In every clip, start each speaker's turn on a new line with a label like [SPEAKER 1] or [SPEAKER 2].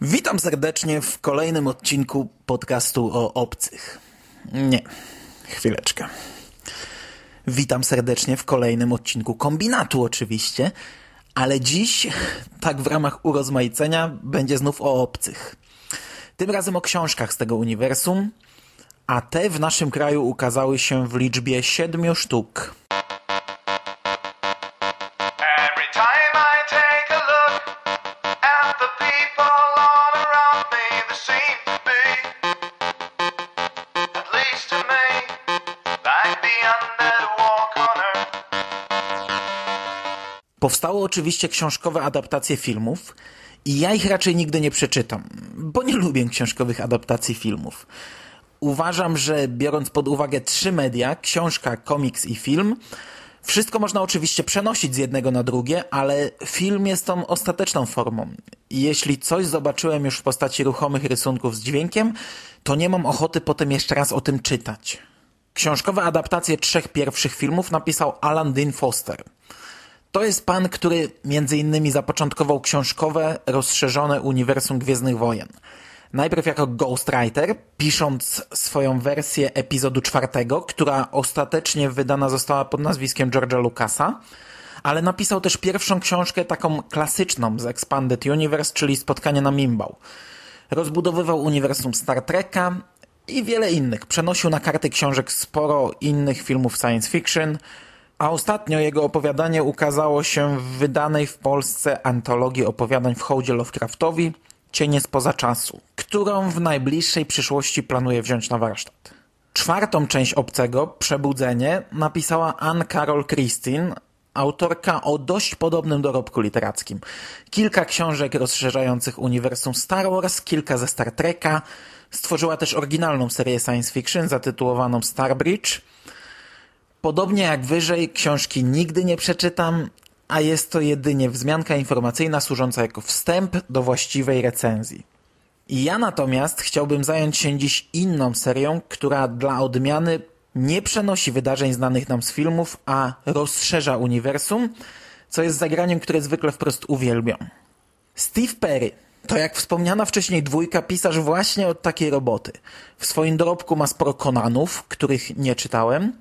[SPEAKER 1] Witam serdecznie w kolejnym odcinku podcastu o obcych. Nie, chwileczkę. Witam serdecznie w kolejnym odcinku kombinatu, oczywiście, ale dziś, tak w ramach urozmaicenia, będzie znów o obcych. Tym razem o książkach z tego uniwersum, a te w naszym kraju ukazały się w liczbie siedmiu sztuk. Powstały oczywiście książkowe adaptacje filmów i ja ich raczej nigdy nie przeczytam, bo nie lubię książkowych adaptacji filmów. Uważam, że biorąc pod uwagę trzy media, książka, komiks i film, wszystko można oczywiście przenosić z jednego na drugie, ale film jest tą ostateczną formą. Jeśli coś zobaczyłem już w postaci ruchomych rysunków z dźwiękiem, to nie mam ochoty potem jeszcze raz o tym czytać. Książkowe adaptacje trzech pierwszych filmów napisał Alan Dean Foster. To jest pan, który między innymi zapoczątkował książkowe, rozszerzone uniwersum Gwiezdnych Wojen. Najpierw jako ghostwriter, pisząc swoją wersję epizodu czwartego, która ostatecznie wydana została pod nazwiskiem George'a Lucasa, ale napisał też pierwszą książkę taką klasyczną z Expanded Universe, czyli Spotkanie na Mimbał. Rozbudowywał uniwersum Star Treka i wiele innych. Przenosił na karty książek sporo innych filmów science fiction, a ostatnio jego opowiadanie ukazało się w wydanej w Polsce antologii opowiadań w hołdzie Lovecraftowi Cienie spoza czasu, którą w najbliższej przyszłości planuje wziąć na warsztat. Czwartą część Obcego, Przebudzenie, napisała Anne Carol Christine, autorka o dość podobnym dorobku literackim. Kilka książek rozszerzających uniwersum Star Wars, kilka ze Star Treka, stworzyła też oryginalną serię science fiction zatytułowaną Starbridge. Podobnie jak wyżej, książki nigdy nie przeczytam, a jest to jedynie wzmianka informacyjna służąca jako wstęp do właściwej recenzji. Ja natomiast chciałbym zająć się dziś inną serią, która dla odmiany nie przenosi wydarzeń znanych nam z filmów, a rozszerza uniwersum, co jest zagraniem, które zwykle wprost uwielbiam. Steve Perry to jak wspomniana wcześniej dwójka pisarz właśnie od takiej roboty. W swoim dorobku ma sporo Konanów, których nie czytałem,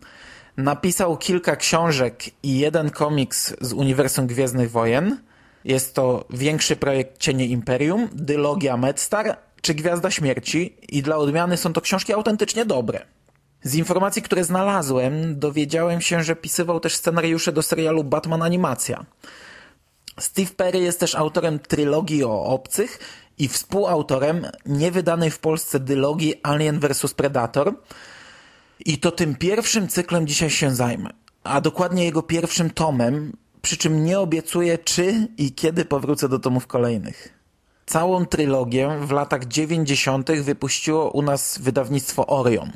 [SPEAKER 1] Napisał kilka książek i jeden komiks z uniwersum Gwiezdnych Wojen. Jest to większy projekt Cienie Imperium, Dylogia Medstar czy Gwiazda Śmierci i dla odmiany są to książki autentycznie dobre. Z informacji, które znalazłem, dowiedziałem się, że pisywał też scenariusze do serialu Batman Animacja. Steve Perry jest też autorem trylogii o obcych i współautorem niewydanej w Polsce dylogii Alien vs Predator, i to tym pierwszym cyklem dzisiaj się zajmę, a dokładnie jego pierwszym tomem, przy czym nie obiecuję czy i kiedy powrócę do tomów kolejnych. Całą trylogię w latach 90. wypuściło u nas wydawnictwo Orion.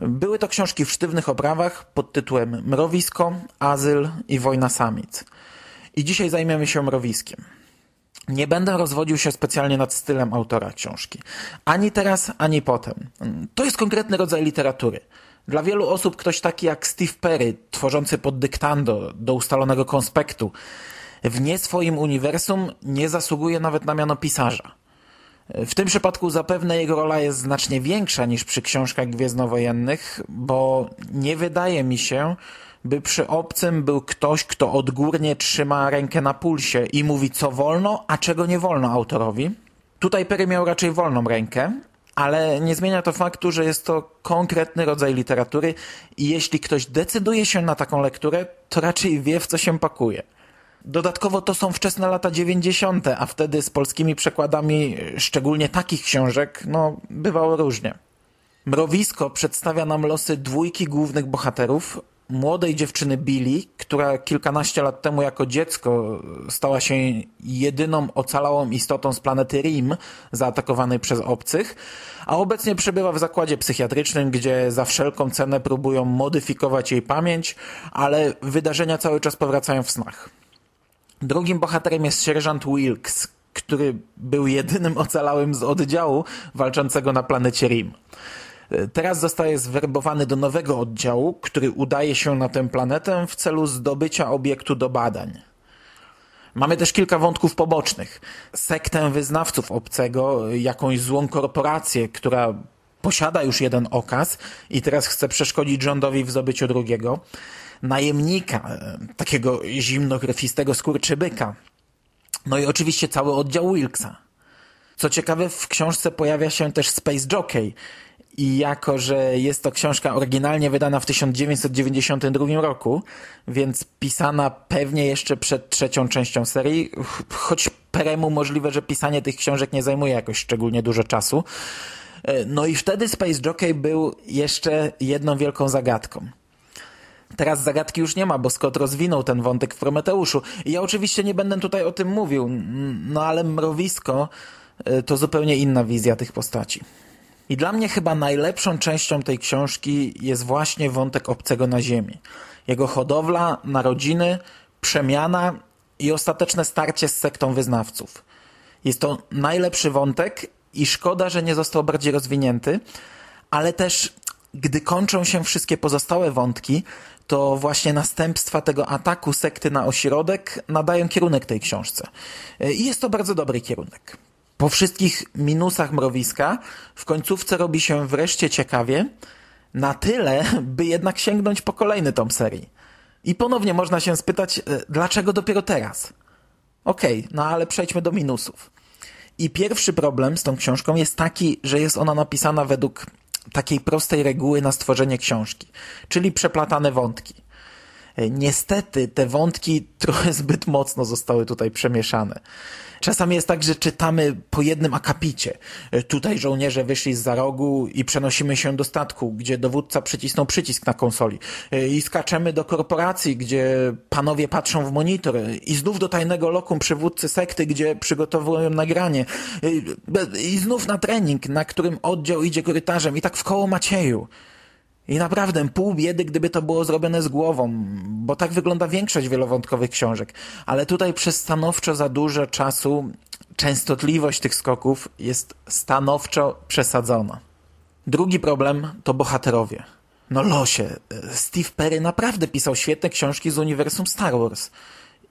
[SPEAKER 1] Były to książki w sztywnych oprawach pod tytułem Mrowisko, Azyl i Wojna Samic. I dzisiaj zajmiemy się Mrowiskiem. Nie będę rozwodził się specjalnie nad stylem autora książki. Ani teraz, ani potem. To jest konkretny rodzaj literatury. Dla wielu osób ktoś taki jak Steve Perry, tworzący pod dyktando do ustalonego konspektu, w nie swoim uniwersum nie zasługuje nawet na miano pisarza. W tym przypadku zapewne jego rola jest znacznie większa niż przy książkach gwiezdnowojennych, bo nie wydaje mi się, by przy obcym był ktoś, kto odgórnie trzyma rękę na pulsie i mówi co wolno, a czego nie wolno autorowi. Tutaj Perry miał raczej wolną rękę, ale nie zmienia to faktu, że jest to konkretny rodzaj literatury i jeśli ktoś decyduje się na taką lekturę, to raczej wie w co się pakuje. Dodatkowo to są wczesne lata 90., a wtedy z polskimi przekładami, szczególnie takich książek, no bywało różnie. Mrowisko przedstawia nam losy dwójki głównych bohaterów, młodej dziewczyny Billy, która kilkanaście lat temu jako dziecko stała się jedyną ocalałą istotą z planety Rim, zaatakowanej przez obcych, a obecnie przebywa w zakładzie psychiatrycznym, gdzie za wszelką cenę próbują modyfikować jej pamięć, ale wydarzenia cały czas powracają w snach. Drugim bohaterem jest sierżant Wilkes, który był jedynym ocalałym z oddziału walczącego na planecie Rim. Teraz zostaje zwerbowany do nowego oddziału, który udaje się na tę planetę w celu zdobycia obiektu do badań. Mamy też kilka wątków pobocznych. Sektę wyznawców obcego, jakąś złą korporację, która posiada już jeden okaz i teraz chce przeszkodzić rządowi w zdobyciu drugiego. Najemnika, e, takiego zimnokrwistego skurczybyka. No i oczywiście cały oddział Wilksa. Co ciekawe, w książce pojawia się też Space Jockey. I jako, że jest to książka oryginalnie wydana w 1992 roku, więc pisana pewnie jeszcze przed trzecią częścią serii, choć Peremu możliwe, że pisanie tych książek nie zajmuje jakoś szczególnie dużo czasu. E, no i wtedy Space Jockey był jeszcze jedną wielką zagadką. Teraz zagadki już nie ma, bo Scott rozwinął ten wątek w Prometeuszu. I ja oczywiście nie będę tutaj o tym mówił, no ale mrowisko e, to zupełnie inna wizja tych postaci. I dla mnie chyba najlepszą częścią tej książki jest właśnie wątek obcego na ziemi. Jego hodowla, narodziny, przemiana i ostateczne starcie z sektą wyznawców. Jest to najlepszy wątek i szkoda, że nie został bardziej rozwinięty, ale też gdy kończą się wszystkie pozostałe wątki, to właśnie następstwa tego ataku sekty na ośrodek nadają kierunek tej książce. I jest to bardzo dobry kierunek. Po wszystkich minusach mrowiska w końcówce robi się wreszcie ciekawie, na tyle, by jednak sięgnąć po kolejny tom serii. I ponownie można się spytać, e, dlaczego dopiero teraz? Okej, okay, no ale przejdźmy do minusów. I pierwszy problem z tą książką jest taki, że jest ona napisana według takiej prostej reguły na stworzenie książki, czyli przeplatane wątki. Niestety te wątki trochę zbyt mocno zostały tutaj przemieszane. Czasami jest tak, że czytamy po jednym akapicie. Tutaj żołnierze wyszli z za rogu i przenosimy się do statku, gdzie dowódca przycisnął przycisk na konsoli. I skaczemy do korporacji, gdzie panowie patrzą w monitor. I znów do tajnego lokum przywódcy sekty, gdzie przygotowują nagranie. I znów na trening, na którym oddział idzie korytarzem. I tak w koło Macieju. I naprawdę pół biedy, gdyby to było zrobione z głową, bo tak wygląda większość wielowątkowych książek. Ale tutaj przez stanowczo za dużo czasu częstotliwość tych skoków jest stanowczo przesadzona. Drugi problem to bohaterowie. No losie, Steve Perry naprawdę pisał świetne książki z uniwersum Star Wars.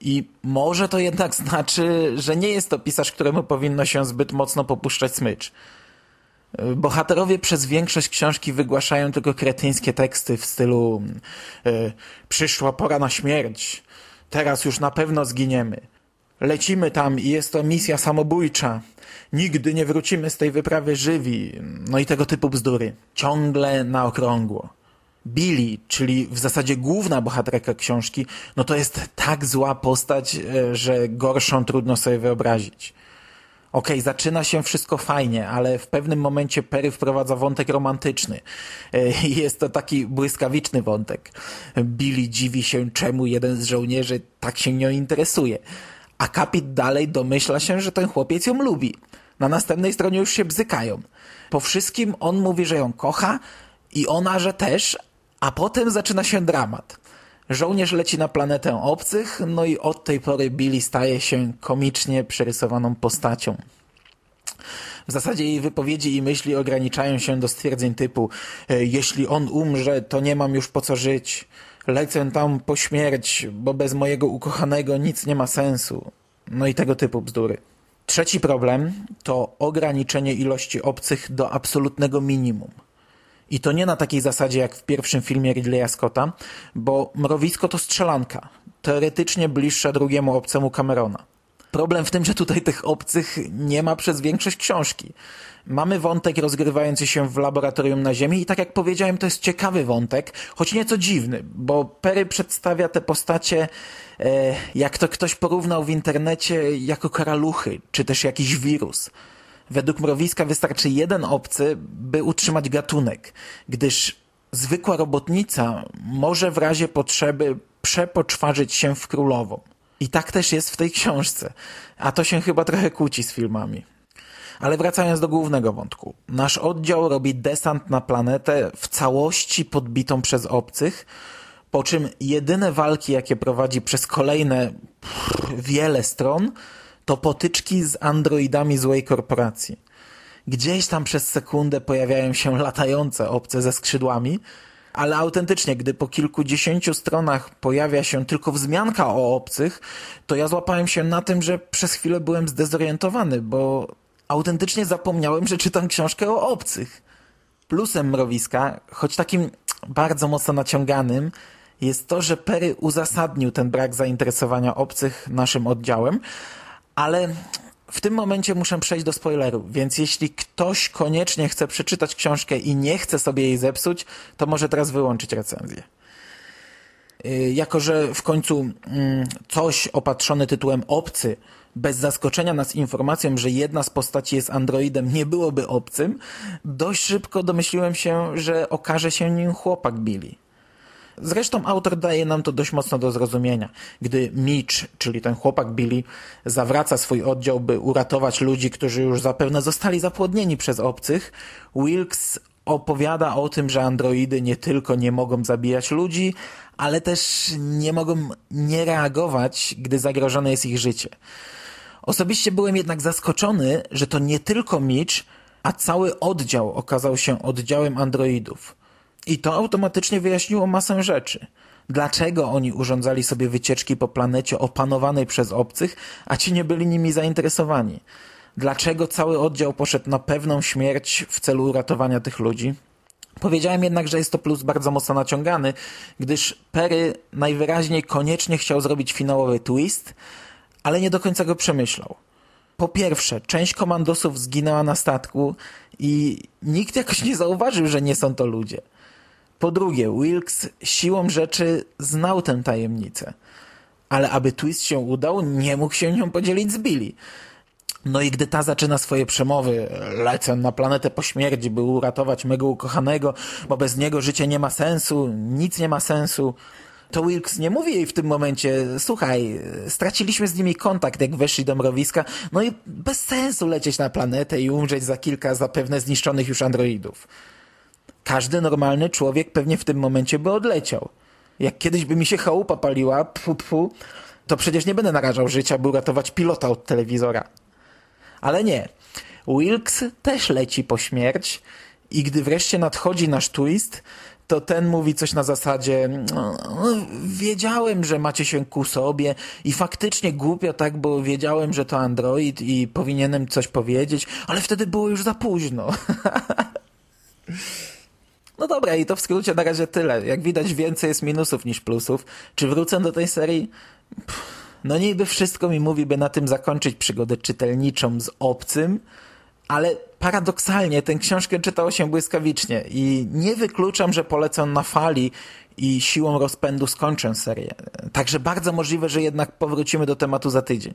[SPEAKER 1] I może to jednak znaczy, że nie jest to pisarz, któremu powinno się zbyt mocno popuszczać smycz. Bohaterowie przez większość książki wygłaszają tylko kretyńskie teksty w stylu e, przyszła pora na śmierć, teraz już na pewno zginiemy. Lecimy tam i jest to misja samobójcza. Nigdy nie wrócimy z tej wyprawy żywi. No i tego typu bzdury. Ciągle na okrągło. Billy, czyli w zasadzie główna bohaterka książki, no to jest tak zła postać, e, że gorszą trudno sobie wyobrazić. Okay, zaczyna się wszystko fajnie, ale w pewnym momencie Perry wprowadza wątek romantyczny. E, jest to taki błyskawiczny wątek. Billy dziwi się, czemu jeden z żołnierzy tak się nią interesuje. A kapit dalej domyśla się, że ten chłopiec ją lubi. Na następnej stronie już się bzykają. Po wszystkim on mówi, że ją kocha i ona, że też, a potem zaczyna się dramat. Żołnierz leci na planetę obcych, no i od tej pory Billy staje się komicznie przerysowaną postacią. W zasadzie jej wypowiedzi i myśli ograniczają się do stwierdzeń typu e, jeśli on umrze, to nie mam już po co żyć. Lecę tam po śmierć, bo bez mojego ukochanego nic nie ma sensu. No i tego typu bzdury. Trzeci problem to ograniczenie ilości obcych do absolutnego minimum. I to nie na takiej zasadzie jak w pierwszym filmie Ridleya Scotta, bo mrowisko to strzelanka, teoretycznie bliższa drugiemu obcemu Camerona. Problem w tym, że tutaj tych obcych nie ma przez większość książki. Mamy wątek rozgrywający się w laboratorium na Ziemi i tak jak powiedziałem, to jest ciekawy wątek, choć nieco dziwny, bo Perry przedstawia te postacie, e, jak to ktoś porównał w internecie, jako karaluchy, czy też jakiś wirus. Według mrowiska wystarczy jeden obcy, by utrzymać gatunek, gdyż zwykła robotnica może w razie potrzeby przepoczwarzyć się w królową. I tak też jest w tej książce, a to się chyba trochę kłóci z filmami. Ale wracając do głównego wątku. Nasz oddział robi desant na planetę w całości podbitą przez obcych, po czym jedyne walki, jakie prowadzi przez kolejne pff, wiele stron, to potyczki z androidami złej korporacji. Gdzieś tam przez sekundę pojawiają się latające obce ze skrzydłami, Ale autentycznie, gdy po kilkudziesięciu stronach pojawia się tylko wzmianka o obcych, to ja złapałem się na tym, że przez chwilę byłem zdezorientowany, bo autentycznie zapomniałem, że czytam książkę o obcych. Plusem mrowiska, choć takim bardzo mocno naciąganym, jest to, że Perry uzasadnił ten brak zainteresowania obcych naszym oddziałem, ale w tym momencie muszę przejść do spoilerów, więc jeśli ktoś koniecznie chce przeczytać książkę i nie chce sobie jej zepsuć, to może teraz wyłączyć recenzję. Y, jako, że w końcu mm, coś opatrzone tytułem Obcy bez zaskoczenia nas informacją, że jedna z postaci jest androidem, nie byłoby obcym, dość szybko domyśliłem się, że okaże się nim chłopak Billy. Zresztą autor daje nam to dość mocno do zrozumienia. Gdy Mitch, czyli ten chłopak Billy, zawraca swój oddział, by uratować ludzi, którzy już zapewne zostali zapłodnieni przez obcych, Wilkes opowiada o tym, że androidy nie tylko nie mogą zabijać ludzi, ale też nie mogą nie reagować, gdy zagrożone jest ich życie. Osobiście byłem jednak zaskoczony, że to nie tylko Mitch, a cały oddział okazał się oddziałem androidów. I to automatycznie wyjaśniło masę rzeczy. Dlaczego oni urządzali sobie wycieczki po planecie opanowanej przez obcych, a ci nie byli nimi zainteresowani? Dlaczego cały oddział poszedł na pewną śmierć w celu uratowania tych ludzi? Powiedziałem jednak, że jest to plus bardzo mocno naciągany, gdyż Perry najwyraźniej koniecznie chciał zrobić finałowy twist, ale nie do końca go przemyślał. Po pierwsze, część komandosów zginęła na statku i nikt jakoś nie zauważył, że nie są to ludzie. Po drugie, Wilkes siłą rzeczy znał tę tajemnicę. Ale aby twist się udał, nie mógł się nią podzielić z Billy. No i gdy ta zaczyna swoje przemowy, lecę na planetę po śmierci, by uratować mego ukochanego, bo bez niego życie nie ma sensu, nic nie ma sensu, to Wilkes nie mówi jej w tym momencie, słuchaj, straciliśmy z nimi kontakt, jak weszli do mrowiska, no i bez sensu lecieć na planetę i umrzeć za kilka zapewne zniszczonych już androidów. Każdy normalny człowiek pewnie w tym momencie by odleciał. Jak kiedyś by mi się chałupa paliła, pfu, pfu, to przecież nie będę narażał życia, by uratować pilota od telewizora. Ale nie. Wilkes też leci po śmierć i gdy wreszcie nadchodzi nasz twist, to ten mówi coś na zasadzie no, wiedziałem, że macie się ku sobie i faktycznie głupio tak, bo wiedziałem, że to Android i powinienem coś powiedzieć, ale wtedy było już za późno. No dobra, i to w skrócie na razie tyle. Jak widać, więcej jest minusów niż plusów. Czy wrócę do tej serii? Pff, no niby wszystko mi mówi, by na tym zakończyć przygodę czytelniczą z obcym, ale paradoksalnie tę książkę czytało się błyskawicznie i nie wykluczam, że polecę na fali i siłą rozpędu skończę serię. Także bardzo możliwe, że jednak powrócimy do tematu za tydzień.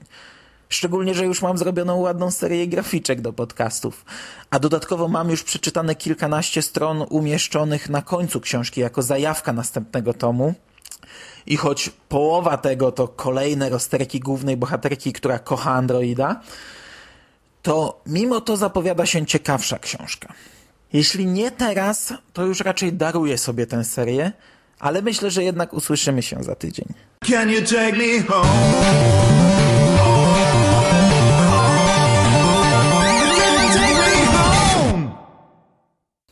[SPEAKER 1] Szczególnie, że już mam zrobioną ładną serię graficzek do podcastów. A dodatkowo mam już przeczytane kilkanaście stron umieszczonych na końcu książki jako zajawka następnego tomu. I choć połowa tego to kolejne rozterki głównej bohaterki, która kocha androida, to mimo to zapowiada się ciekawsza książka. Jeśli nie teraz, to już raczej daruję sobie tę serię, ale myślę, że jednak usłyszymy się za tydzień.